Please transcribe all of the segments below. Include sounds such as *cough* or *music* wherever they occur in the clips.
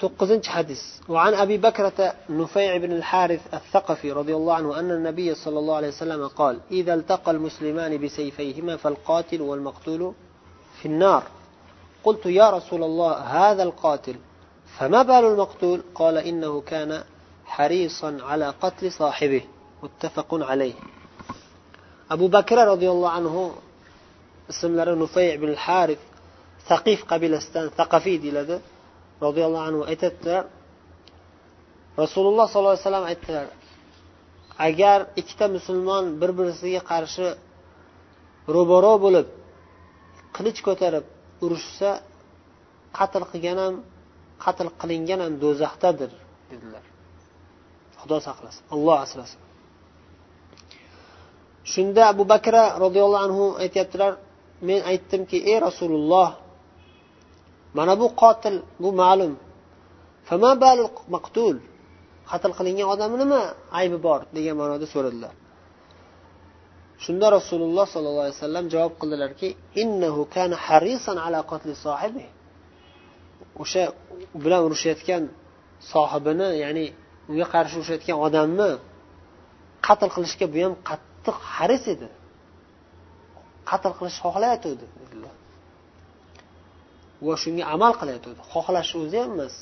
توقزنش حديث. وعن أبي بكرة نفيع بن الحارث الثقفي رضي الله عنه أن النبي صلى الله عليه وسلم قال إذا التقى المسلمان بسيفيهما فالقاتل والمقتول في النار. قلت يا رسول الله هذا القاتل فما بال المقتول؟ قال إنه كان حريصا على قتل صاحبه. متفق عليه. أبو بكر رضي الله عنه ismlari nufay ibn harif saqif qabilasidan saqafiy deyiladi roziyallohu anhu aytadilar rasululloh sollallohu alayhi vasallam aytdilar agar ikkita musulmon bir birisiga qarshi ro'baro bo'lib qilich ko'tarib urushsa qatl qilgan ham qatl qilingan ham do'zaxdadir dedilar. Xudo saqlasin alloh asrasin. Shunda abu bakra roziyallohu anhu aytyaptilar men aytdimki ey rasululloh mana bu qotil bu ma'lum. Maqtul? Qatl qilingan odamni nima? Aybi bor degan ma'noda so'radilar. Shunda rasululloh sollallohu alayhi vasallam javob qildilarki innahu kana harisan ala qatli sohibi o'sha bilan urushayotgan sohibini ya'ni unga qarshi urushayotgan odamni qatl qilishga bu ham qattiq haris edi. Qatl qilishni xohlayotgandi dedilar. Va shunga amal qilayotgandi. Xohlash o'zi ham emas.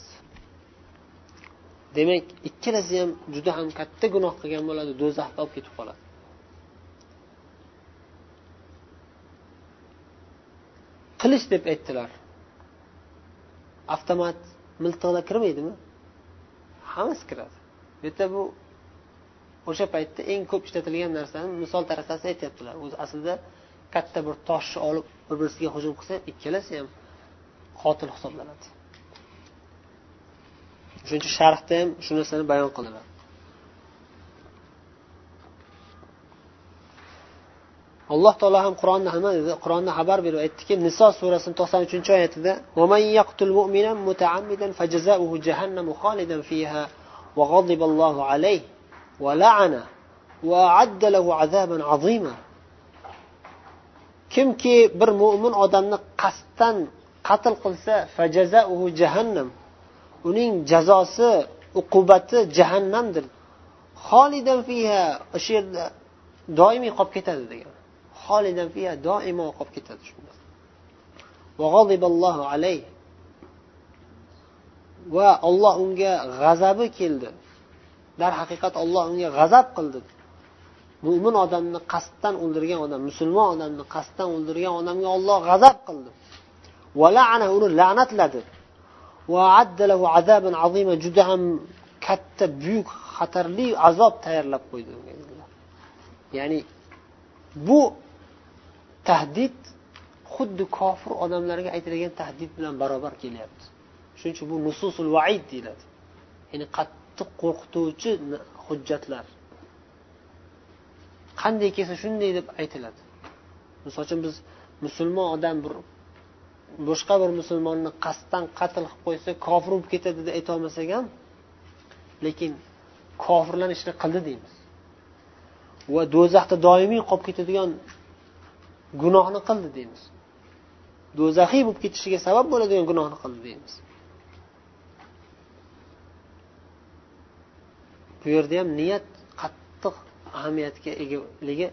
Demak ikkalasi ham juda ham katta gunoh qilgan bo'ladi do'zaxga olib ketib qoladi. Qilich deb aytdilar. Avtomat miltiqlar kirmaydimi? Hammasi kiradi. Bu yerda bu o'sha paytda eng ko'p ishlatilgan narsani misol tariqasida aytyaptilar. O'zi aslida katta bir toshni olib bir birisiga hujum qilsa ikkalasi ham qotil hisoblanadi shuning uchun sharhda ham shu narsani bayon qildilar alloh taolo ham qur'onda nima dedi qur'onda xabar berib aytdiki niso surasini to'qson uchinchi oyatida وغضب الله عليه ولعنه وأعد له عذابا عظيما kimki bir mo'min odamni qasddan qatl qilsa fajazauhu jahannam. Uning jazosi uqubati jahannamdir. Xolidan fiha o'sha yerda doimiy qolib ketadi degan. Xolidan fiha doimo qolib ketadi shunda va olloh unga g'azabi keldi. Darhaqiqat olloh unga g'azab qildi. Mo'min odamni qasddan o'ldirgan odam musulmon odamni qasddan o'ldirgan odamga olloh g'azab qildi. Uni la'natladi juda ham katta buyuk xatarli azob tayyorlab qo'ydi ya'ni bu tahdid xuddi kofir odamlarga aytilgan tahdid bilan barobar kelyapti shuning uchun bu nususul vaid deyiladi ya'ni qattiq qo'rqituvchi hujjatlar qanday kelsa shunday deb aytiladi misol uchun biz musulmon odam bir boshqa bir musulmonni qasddan qatl qilib qo'ysa kofir bo'lib ketadi deb aytolmasak ham lekin kofirlarni ishini qildi deymiz. Va do'zaxda doimiy qolib ketadigan gunohni qildi deymiz. Do'zaxiy bo'lib ketishiga sabab bo'ladigan gunohni qildi deymiz. Bu yerda ham niyat qattiq ahamiyatga egaligi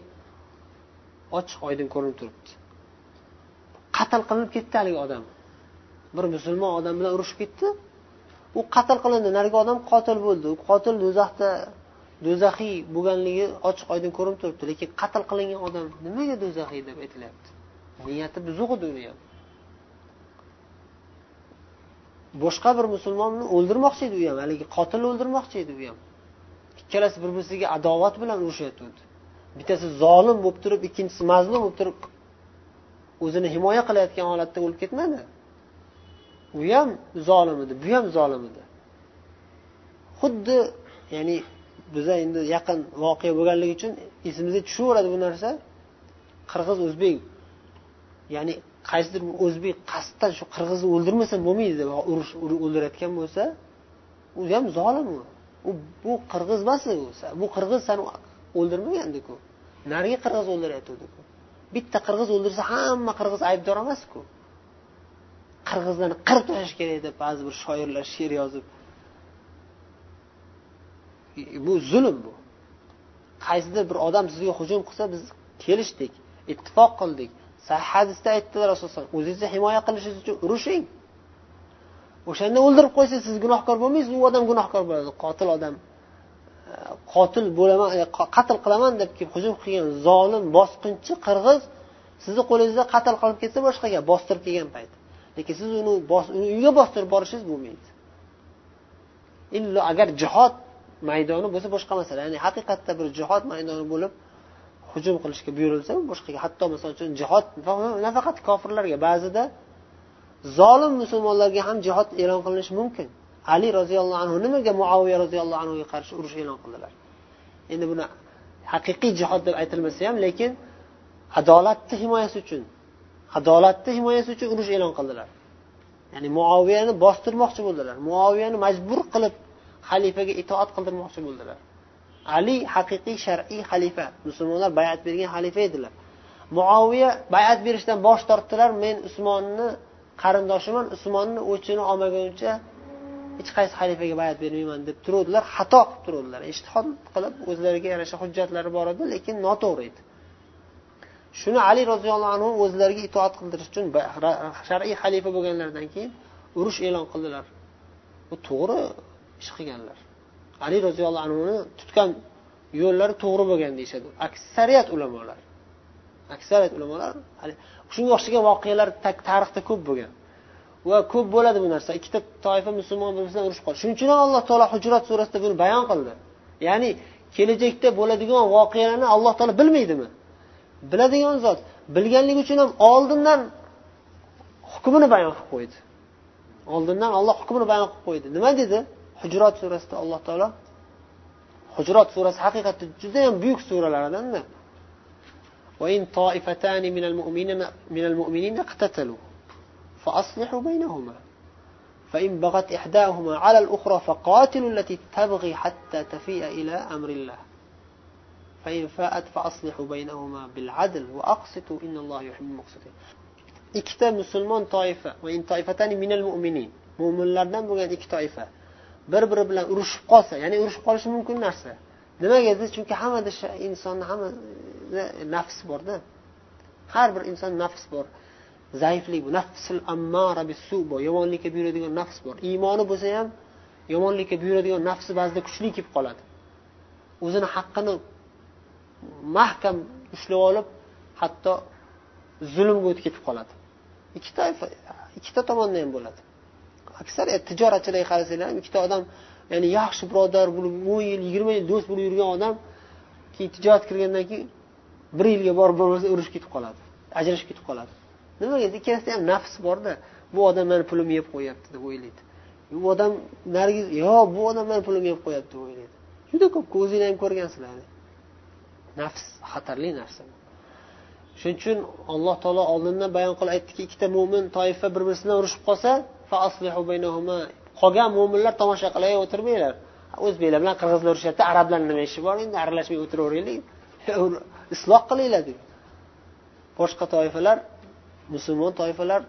ochiq oydin ko'rinib turibdi. Qatl qilinib ketdi haligi odam. Bir musulmon odam bilan urushib ketdi. U qatl qilindi. Narigi odam qotil bo'ldi. U qotil do'zaxda do'zaxiy bo'lganligi ochiq oydin ko'rinib turibdi. Lekin qatl qilingan odam nimaga do'zaxiy deb aytilyapti? Niyati buzuq edi uni ham. Boshqa bir musulmonni o'ldirmoqchi edi u ham. Haligi qotilni o'ldirmoqchi edi u ham. Ikkalasi bir birisiga adovat bilan urushyotgandi bittasi zolim bo'lib turib ikkinchisi mazlum bo'lib turib o'zini himoya qilayotgan holatda o'lib ketmadi. U ham zolim edi bu ham zolim edi. Xuddi ya'ni biza endi yaqin voqea bo'lganligi uchun esimizga tushaveradi bu narsa. Qirg'iz o'zbek ya'ni qaysidir o'zbek qasddan shu qirg'izni o'ldirmasam bo'lmaydi deb urush o'ldirayotgan bo'lsa u ham zolim u. U bu qirg'iz emas bu qirg'iz sani o'ldirmagandiku. Narigi qirg'iz o'ldirayotgandiku. Bitta qirg'iz o'ldirsa hamma qirg'iz aybdor emasku. Qirg'izlarni qirib tashlash kerak deb ba'zi bir shoirlar she'r yozib. E, bu zulm bu. Qaysidir bir odam sizga hujum qilsa biz kelishdik ittifoq qildik. Sahih hadisda aytdilar rasululloh o'zingizni himoya qilishingiz uchun urushing. O'shanda o'ldirib qo'ysa siz gunohkor bo'lmaysiz u odam gunohkor bo'ladi qotil odam. Qotil bo'laman e, qatl qilaman deb kelib hujum qilgan zolim bosqinchi qirg'iz sizni qo'lingizda qatl qilib ketsa boshqa gap bostirib kelgan payt. Lekin siz uni uni uyga bostirib borishingiz bo'lmaydi. Illo agar jihod maydoni bo'lsa boshqa masala. Ya'ni haqiqatda bir jihod maydoni bo'lib hujum qilishga buyurilsa boshqaga. Hatto misol uchun jihod nafaqat kofirlarga ba'zida zolim musulmonlarga ham jihod e'lon qilinishi mumkin. Ali roziyallohu anhu nimaga muaviya roziyallohu anhuga qarshi urush e'lon qildilar? Endi buni haqiqiy jihod deb aytilmasa ham lekin adolatni himoyasi uchun adolatni himoyasi uchun urush e'lon qildilar. Ya'ni muoviyani bostirmoqchi bo'ldilar. Muoviyani majbur qilib xalifaga itoat qildirmoqchi bo'ldilar. Ali haqiqiy shar'iy xalifa musulmonlar bayat bergan xalifa edilar. Muoviya bayat berishdan bosh tortdilar. Men usmonni qarindoshiman usmonni o'chini olmaguncha hech qaysi xalifaga bayat bermayman deb turuvdilar xato qilib turuvdilar. Ishtihod qilib o'zlariga yarasha hujjatlari bor edi lekin noto'g'ri edi. Shuni ali roziyallohu anhu o'zlariga itoat qildirish uchun shar'iy xalifa bo'lganlaridan keyin urush e'lon qildilar. Bu to'g'ri ish qilganlar. Ali roziyallohu anhuni tutgan yo'llari to'g'ri bo'lgan deyishadi. Aksariyat ulamolar aksariyat ulamolar shunga o'xshagan voqealar tarixda ko'p bo'lgan. Va ko'p bo'ladi bu narsa. Ikkita toifa musulmon bir birisidan urushib qoladi shuning uchun ham alloh taolo hujrat surasida buni bayon qildi. Ya'ni kelajakda bo'ladigan voqealarni alloh taolo bilmaydimi? Biladigan zot bilganligi uchun ham oldindan hukmini bayon qilib qo'ydi. Oldindan olloh hukmini bayon qilib qo'ydi. Nima dedi? Hujrot surasida alloh taolo hujrot surasi haqiqatda judayam buyuk suralardanda فأصلحوا بينهما. فإن بغت إحداهما على الأخرى فقاتلوا التي تبغي حتى تفيء إلى أمر الله. فإن فاءت فأصلحوا بينهما بالعدل وأقسطوا إن الله يحب المقسطين. إكتا مسلمون طائفة وإن طائفتان من المؤمنين مؤمن لردن بغن إكتا طائفة. بربر بلا أرش قاسة يعني أرش قاسة ممكن نرسة نما يزيز شنك حمد الإنسان حمد نفس برده هربر الإنسان نفس برده zaiflik bu. Nafsil ammara bisu bor. Yomonlikka buyuradigan nafs bor. Iymoni bo'lsa ham yomonlikka buyuradigan nafsi ba'zida kuchli kelib qoladi. O'zini haqqini mahkam ushlab olib hatto zulmga o'tib ketib qoladi. Ikkita ikkita tomonda ham bo'ladi. Aksariyat tijoratchilarga qarasanglar ham ikkita odam ya'ni yaxshi birodar bo'lib o'n yil yigirma yil do'st bo'lib yurgan odam keyin tijorat kirgandan keyin bir yilga borib bo'lmasa urushib ketib qoladi ajrashib ketib qoladi. Nimaga ikkalasida ham nafs borda. Bu odam mani pulimni yeb qo'yyapti deb o'ylaydi. Bu odam narigi yo bu odam mani pulimni yeb qo'yapti deb o'ylaydi. Juda ko'p o'zinglar ham ko'rgansizlar nafs xatarli narsa shuning uchun alloh taolo oldindan bayon qilib aytdiki ikkita mo'min toifa bir birisidan urushib qolsa qolgan mo'minlar tomosha qilay o'tirmanglar. O'zbeklar bilan qirg'izlar urushyapti arablarni nima ishi bor endi aralashmay o'tiraveringlar *laughs* isloh qilinglar deb boshqa toifalar musulmon toifalar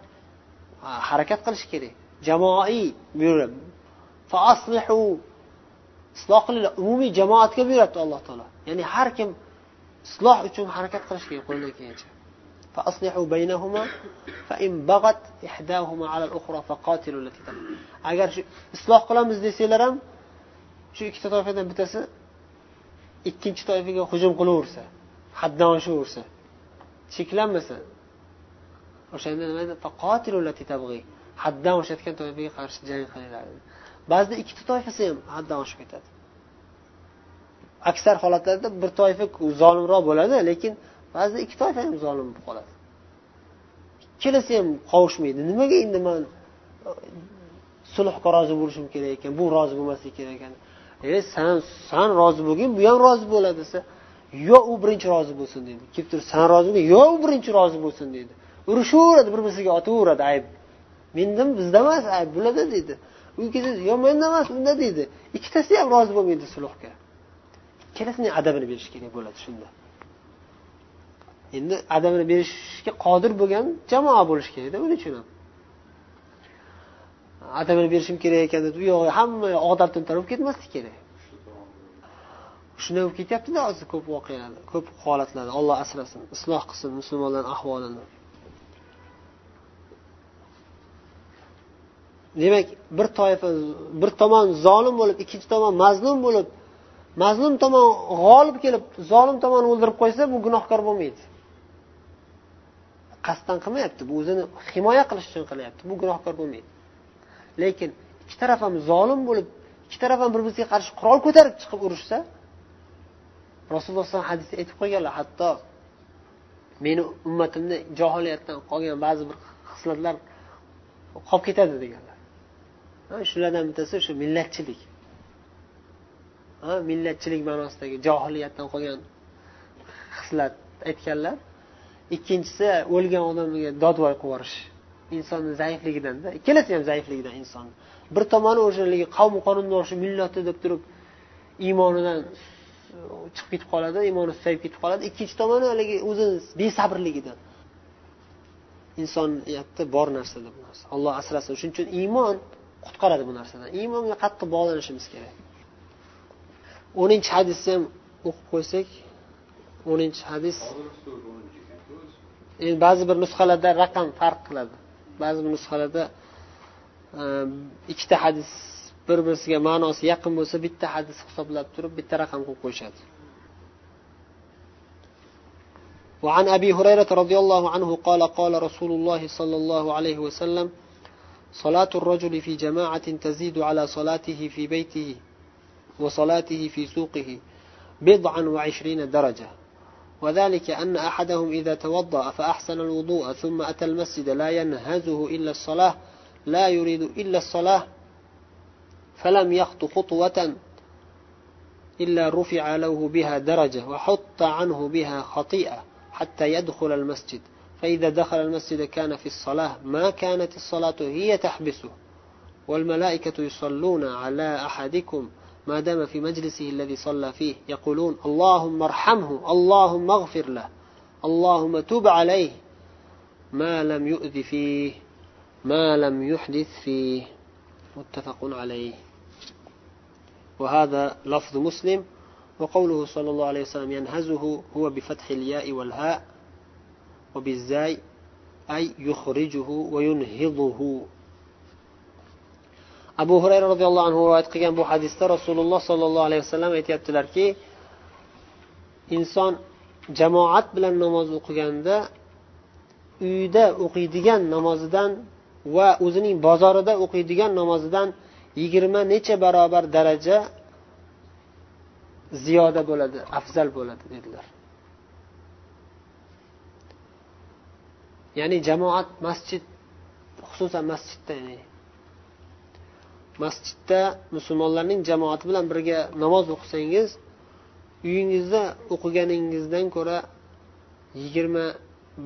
harakat qilishi kerak. Jamoaviy buyurib isloh qilinglar. Umumiy jamoatga buyuryapti alloh taolo. Ya'ni har kim isloh uchun harakat qilish kerak qo'lidan kelgancha agar shu isloh qilamiz desanglar ham shu ikkita toifadan bittasi ikkinchi toifaga hujum qilaversa haddan oshaversa cheklanmasa o'shanda nima deydi haddan oshayotgan toifaga qarshi jang qilinglar. Ba'zida ikkita toifasi ham haddan oshib ketadi. Aksar holatlarda bir toifa zolimroq bo'ladi lekin ba'zida ikki toifa ham zolim bo'lib qoladi. Ikkalasi ham qovushmaydi. Nimaga endi man e, sulhga rozi bo'lishim kerak ekan bu rozi bo'lmasligi kerak ekan? E san san rozi bo'lgin bu ham rozi bo'ladi desa yo u birinchi rozi bo'lsin deydi. Kelib turib san rozi bo'lgin? Yo u birinchi rozi bo'lsin deydi. Urishaveradi bir birisiga otaveradi. Ayb menda bizda emas ayb bularda deydi. U kelsa yo menda emas unda deydi. Ikkitasi ham rozi bo'lmaydi sulhga. Ikkalasining adabini berish kerak bo'ladi shunda. Endi adabini berishga qodir bo'lgan jamoa bo'lishi kerakda buning uchun ham. Adabini berishim kerak ekan deb u yog'i hamma odatdan tarab ketmaslik kerak. Shunday bo'lib ketyaptida hozir ko'p voqealar ko'p holatlarda olloh asrasin isloh qilsin musulmonlarni ahvolini. Demak bir toifa bir tomon zolim bo'lib ikkinchi tomon mazlum bo'lib mazlum tomon g'olib kelib zolim tomonni o'ldirib qo'ysa bu gunohkor bo'lmaydi. Qasddan qilmayapti bu o'zini himoya qilish uchun qilyapti bu gunohkor bo'lmaydi. Lekin ikki taraf ham zolim bo'lib ikki taraf ham bir biriga qarshi qurol ko'tarib chiqib urushsa rasululloh alayhi hadisda aytib qo'yganlar hatto meni ummatimni johiliyatdan qolgan ba'zi bir xislatlar qolib ketadi deganlar. Shulardan bittasi shu millatchilik. Millatchilik ma'nosidagi johiliyatdan qolgan hislat aytganlar. Ikkinchisi o'lgan odamga dodvoy qilib yuborish. Insonni zaifligidanda ikkalasi ham zaifligidan inson. Bir tomoni o'shaligi qavmi qarindoshi millati deb turib iymonidan chiqib ketib qoladi iymoni susayib ketib qoladi. Ikkinchi tomoni haligi o'zini besabrligidan insoniyatda bor narsa bu narsa alloh asrasin. Shuning uchun iymon qutqaradi bu narsadan iymonga qattiq bog'lanishimiz kerak o'ninchi hadisni ham o'qib qo'ysak o'ninchi hadis endi ba'zi bir nusxalarda raqam farq qiladi ba'zi bir nusxalarda e, ikkita hadis bir birisiga ma'nosi yaqin bo'lsa bitta hadis hisoblab turib bitta raqam qo'yib qo'yishadi وعن أبي هريرة رضي الله عنه قال قال رسول الله صلى الله عليه وسلم صلاة الرجل في جماعة تزيد على صلاته في بيته وصلاته في سوقه بضعا وعشرين درجة. وذلك أن أحدهم إذا توضأ فأحسن الوضوء ثم أتى المسجد لا ينهزه إلا الصلاة لا يريد إلا الصلاة فلم يخط خطوة إلا رفع له بها درجة وحط عنه بها خطيئة حتى يدخل المسجد. فإذا دخل المسجد كان في الصلاة ما كانت الصلاة هي تحبسه. والملائكة يصلون على أحدكم ما دام في مجلسه الذي صلى فيه يقولون اللهم ارحمه اللهم اغفر له اللهم تب عليه. ما لم يؤذ فيه ما لم يحدث فيه. متفق عليه. وهذا لفظ مسلم وقوله صلى الله عليه وسلم ينهزه هو بفتح الياء والهاء. وبالزاي أي يخرجه وينهضه abu hurayra roziyallohu anhu rivoyat qilgan bu hadisda rasululloh sollallohu alayhi vasallam aytyaptilarki inson jamoat bilan namoz o'qiganda uyida o'qiydigan namozidan va o'zining bozorida o'qiydigan namozidan yigirma necha barobar daraja ziyoda bo'ladi afzal bo'ladi dedilar ya'ni jamoat masjid xususan masjidda ya'ni. Masjidda musulmonlarning jamoati bilan birga namoz o'qisangiz uyingizda o'qiganingizdan ko'ra yigirma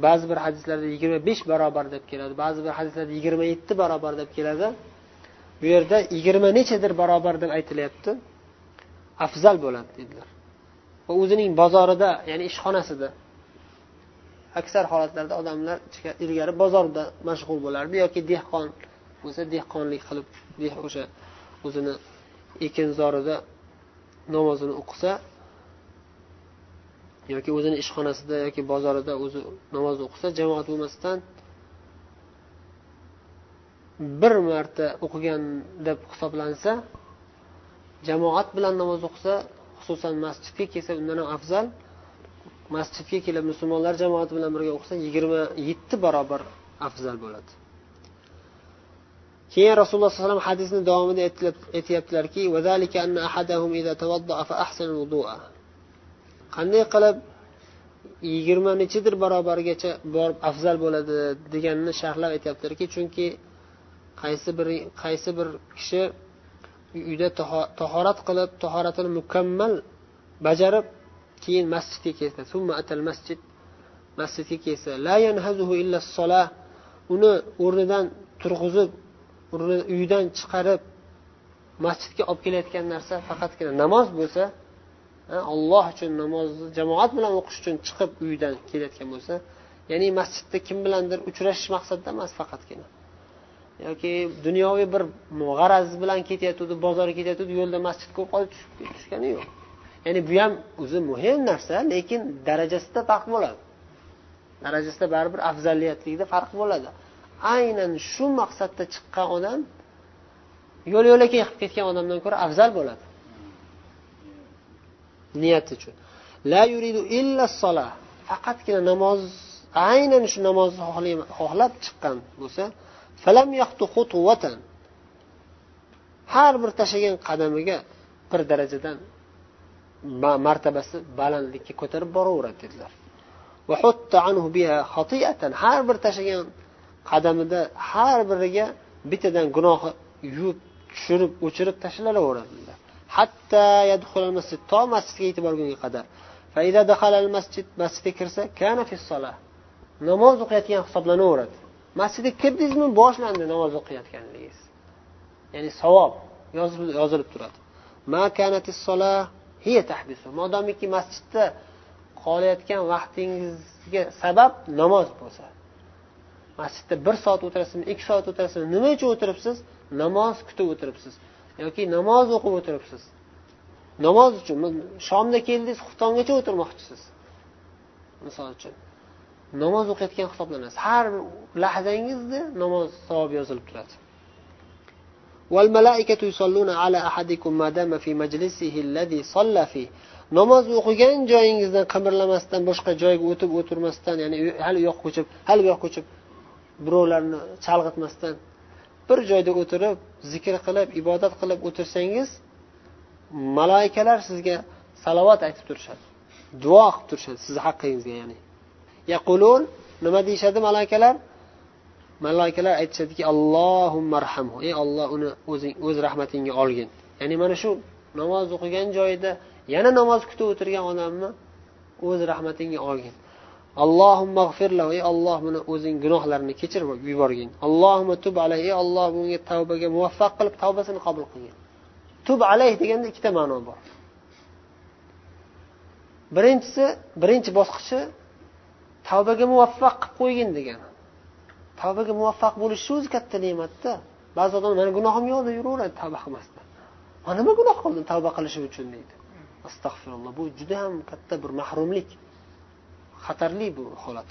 ba'zi bir hadislarda yigirma besh barobar deb keladi ba'zi bir hadislarda yigirma yetti barobar deb keladi. Bu yerda yigirma nechadir barobar deb aytilyapti. Afzal bo'ladi dedilar. Va o'zining bozorida ya'ni ishxonasida aksar holatlarda odamlar ilgari bozorda mashg'ul bo'lardi yoki dehqon bo'lsa dehqonlik qilib o'sha o'zini ekinzorida namozini o'qisa yoki o'zini ishxonasida yoki bozorida o'zi namoz o'qisa jamoat bo'lmasdan bir marta o'qigan deb hisoblansa jamoat bilan namoz o'qisa xususan masjidga kelsa undan ham afzal masjidga kelib musulmonlar jamoati bilan birga o'qisa yigirma yetti barobar afzal bo'ladi. Keyin rasululloh sallallohu alayhi vasallam hadisni davomida aytyaptilarki qanday qilib yigirma nechidir barobargacha borib afzal bo'ladi deganini sharhlab aytyaptilarki chunki qaysi bir qaysi bir kishi uyda tahorat qilib tahoratini mukammal bajarib keyin masjidga kelsa masjid masjidga kelsa la yanhazuhu illa uni o'rnidan turg'izib uydan chiqarib masjidga olib kelayotgan narsa faqatgina namoz bo'lsa olloh uchun namozni jamoat bilan o'qish uchun chiqib uydan kelayotgan bo'lsa ya'ni masjidda kim bilandir uchrashish maqsadida emas faqatgina. Yoki dunyoviy bir g'araz bilan ketayotgandi bozorga ketayotgandi yo'lda masjid ko'rib qolib tushgani yo'q. Ya'ni bu ham o'zi muhim narsa lekin darajasida farq bo'ladi. Darajasida baribir afzaliyatlikda farq bo'ladi. Aynan shu maqsadda chiqqan odam yo'l yo'lakay qilib ketgan odamdan ko'ra afzal bo'ladi. Niyat uchun. La yuridu illa sola faqatgina namoz aynan shu namozni xohlab chiqqan bo'lsa falam har bir tashlagan qadamiga bir darajadan martabasi balandlikka ko'tarib boraveradi dedilar. Har bir tashlagan qadamida har biriga bittadan gunohi yuvib tushirib o'chirib tashlanaveradi hatto masjid to masjidga yetib borgunga qadar. Masjidga kirsa kana namoz o'qiyotgan hisoblanaveradi. Masjidga kirdingizmi boshlandi namoz o'qiyotganligingiz. Ya'ni savob yozilib turadi. Modomiki masjidda qolayotgan vaqtingizga sabab namoz bo'lsa. Masjidda bir soat o'tirasizmi ikki soat o'tirasizmi nima uchun o'tiribsiz? Namoz kutib o'tiribsiz yoki namoz o'qib o'tiribsiz? Namoz uchun shomda keldingiz xuftongacha o'tirmoqchisiz. Misol uchun namoz o'qiyotgan hisoblanasiz. Har bir lahzangizda namoz savobi yozilib turadi. والملائكة يصلون على أحدكم ما دام في مجلسه الذي صلى فيه namoz o'qigan joyingizdan qimirlamasdan boshqa joyga o'tib o'tirmasdan ya'ni hali u yoqqa ko'chib hali bu yoqqa ko'chib birovlarni chalg'itmasdan bir joyda o'tirib zikr qilib ibodat qilib o'tirsangiz maloikalar sizga salovat aytib turishadi duo qilib turishadi sizni haqqingizga ya'ni. Yaqulun nima deyishadi malaikalar? Malaikalar aytishadiki allohummarhamhu ey olloh uni o'zing o'z rahmatingga olgin. Ya'ni mana shu namoz o'qigan joyida yana namoz kutib o'tirgan odamni o'z rahmatingga olgin. Allohumma ey olloh buni o'zing gunohlarini kechirib yuborgin. Allohumma tub alay ey olloh bunga tavbaga muvaffaq qilib tavbasini qabul qilgin. Tub alayh deganda ikkita ma'no bor. Birinchisi birinchi bosqichi tavbaga muvaffaq qilib qo'ygin degani. Tavbaga muvaffaq bo'lish o'zi katta ne'matda. Ba'zi odamlar mani gunohim yo'q deb yuraveradi tavba qilmasdan. Man nima gunoh qildim tavba qilishim uchun? deydi. Astag'firulloh bu juda ham katta bir mahrumlik. Xatarli bu holat.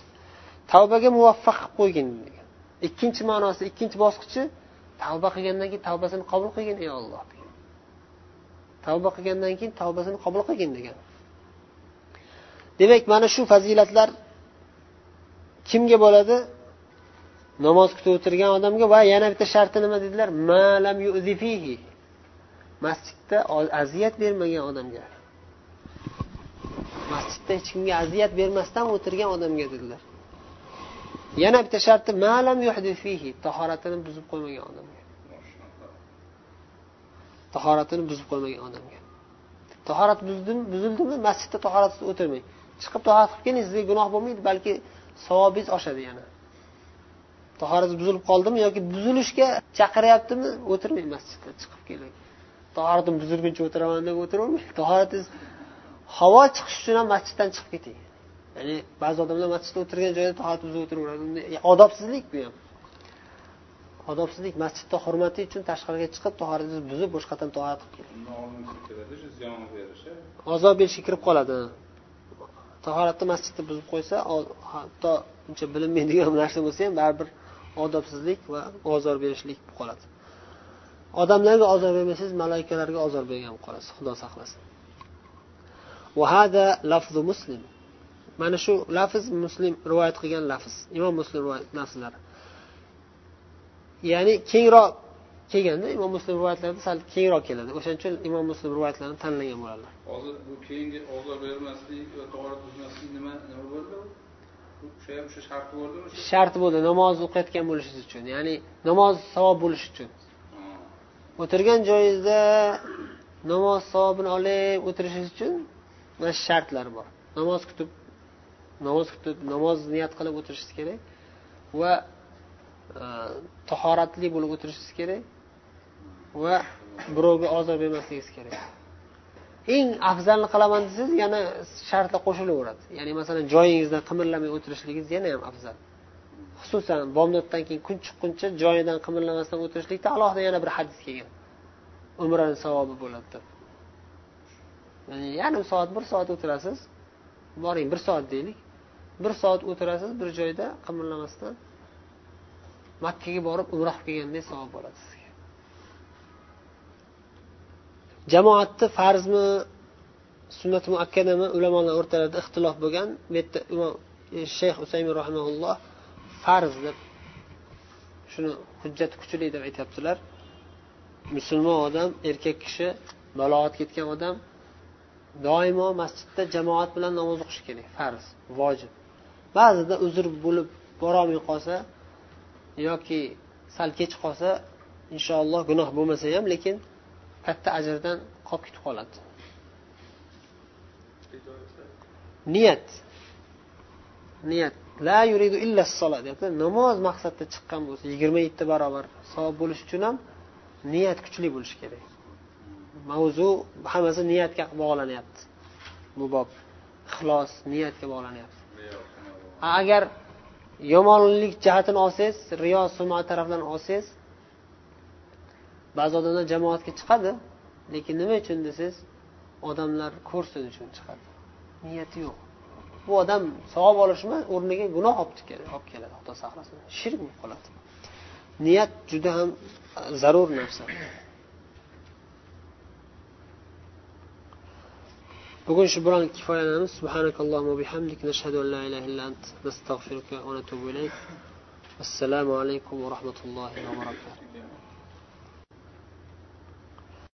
Tavbaga muvaffaq qilib qo'ygin degan. Ikkinchi ma'nosi ikkinchi bosqichi tavba qilgandan keyin tavbasini qabul qilgin ey olloh tavba qilgandan keyin tavbasini qabul qilgin degan. Demak mana shu fazilatlar kimga bo'ladi? Namoz kutib o'tirgan odamga va yana bitta sharti nima? dedilar malam yuzifihi masjidda aziyat bermagan odamga. Masjidda hech kimga aziyat bermasdan o'tirgan odamga dedilar. Yana bitta sharti malam yuhdifihi tahoratini buzib qo'ymagan odamga. Tahoratini buzib qo'ymagan odamga. Tahorat buzildimi? Masjidda tahoratsiz o'tirmang. Chiqib tahorat qilib keling sizga gunoh bo'lmaydi balki savobingiz oshadi yana. Tahorat buzilib qoldimi yoki buzilishga chaqiryaptimi? O'tirmang masjidda chiqib keling tahoratim buzilguncha o'tiraman deb o'tiravermang tahoratingiz havo chiqish uchun ham masjiddan chiqib keting. Ya'ni ba'zi odamlar masjidda o'tirgan joyda tahorat buzib o'tiraveradi. Odobsizlik bu ham. Odobsizlik masjidda hurmati uchun tashqariga chiqib tahoratingizni buzib boshqatdan tahorat qilib keling ozob berishga kirib qoladi. Tahoratni masjidda buzib qo'ysa hatto uncha bilinmaydigan narsa bo'lsa ham baribir odobsizlik va ozor berishlik bo'lib qoladi. Odamlarga ozor bermasangiz malaikalarga ozor bergan bo'lib qolasiz xudo saqlasin. Lafzu muslim. Mana shu lafz muslim rivoyat qilgan lafz imom muslim rivoyat lafzlari. Ya'ni kengroq kelganda imom muslim rivoyatlarida sal kengroq keladi. O'shaning uchun imom muslim rivoyatlarini tanlagan bo'ladilar hozir bu keyingi ozor bermaslik va torat buzmaslik nima nima bo'ldi? O'sha ham o'sha bo'ldimi? Sharti bo'ldi namoz o'qiyotgan bo'lishingiz uchun ya'ni namoz savob bo'lishi uchun. O'tirgan joyingizda namoz savobini olib o'tirishingiz uchun mana shu shartlar bor. Namoz kutib namoz kutib namoz niyat qilib o'tirishingiz kerak va e, tahoratli bo'lib o'tirishingiz kerak va birovga ozor bermasligingiz kerak eng afzalni qilaman desangiz yana shartlar qo'shilaveradi. Ya'ni masalan joyingizda qimirlamay o'tirishligingiz yana ham afzal. Xususan bomdoddan keyin kun chiqquncha joyidan qimirlamasdan o'tirishlikda alohida yana bir hadis kelgan. Umrani savobi bo'ladi deb. Ya'ni yarim soat bir soat o'tirasiz boring bir soat deylik. Bir soat o'tirasiz bir joyda qimirlamasdan makkaga borib umra qilib kelganday savob bo'ladi sizga. Jamoatni farzmi sunnati muakkadami ulamolar o'rtalarida ixtilof bo'lgan bu yerda imom e, shayx usaymin rahimaulloh farz deb shuni hujjati kuchli deb aytyaptilar. Musulmon odam erkak kishi balog'at ketgan odam doimo masjidda jamoat bilan namoz o'qishi kerak farz vojib. Ba'zida uzr bo'lib borolmay qolsa yoki sal kech qolsa inshaalloh gunoh bo'lmasa ham lekin katta ajrdan qolib ketib qoladi. Niyat. Niyat. La yuridu illa deyapti namoz maqsadda chiqqan bo'lsa yigirma yetti barobar savob bo'lishi uchun ham niyat kuchli bo'lishi kerak. Mavzu hammasi niyatga bog'lanyapti. Bu bob. Ixlos niyatga bog'lanyapti. Agar yomonlik jihatini olsangiz riyo suma tarafdan olsangiz ba'zi odamlar jamoatga chiqadi lekin nima uchun desangiz odamlar ko'rsin uchun chiqadi. Niyati yo'q. Bu odam savob olishmi o'rniga gunoh olib keladi xudo saqlasin shirk bo'lib qoladi. Niyat juda ham e, zarur narsa. Bugun shu bilan kifoyalanamiz subhanakallohumma bihamdik nashhadu an la ilaha illa ant nastag'firuka va natubu ilayk. Assalomu alaykum va rahmatullohi va barakatuh.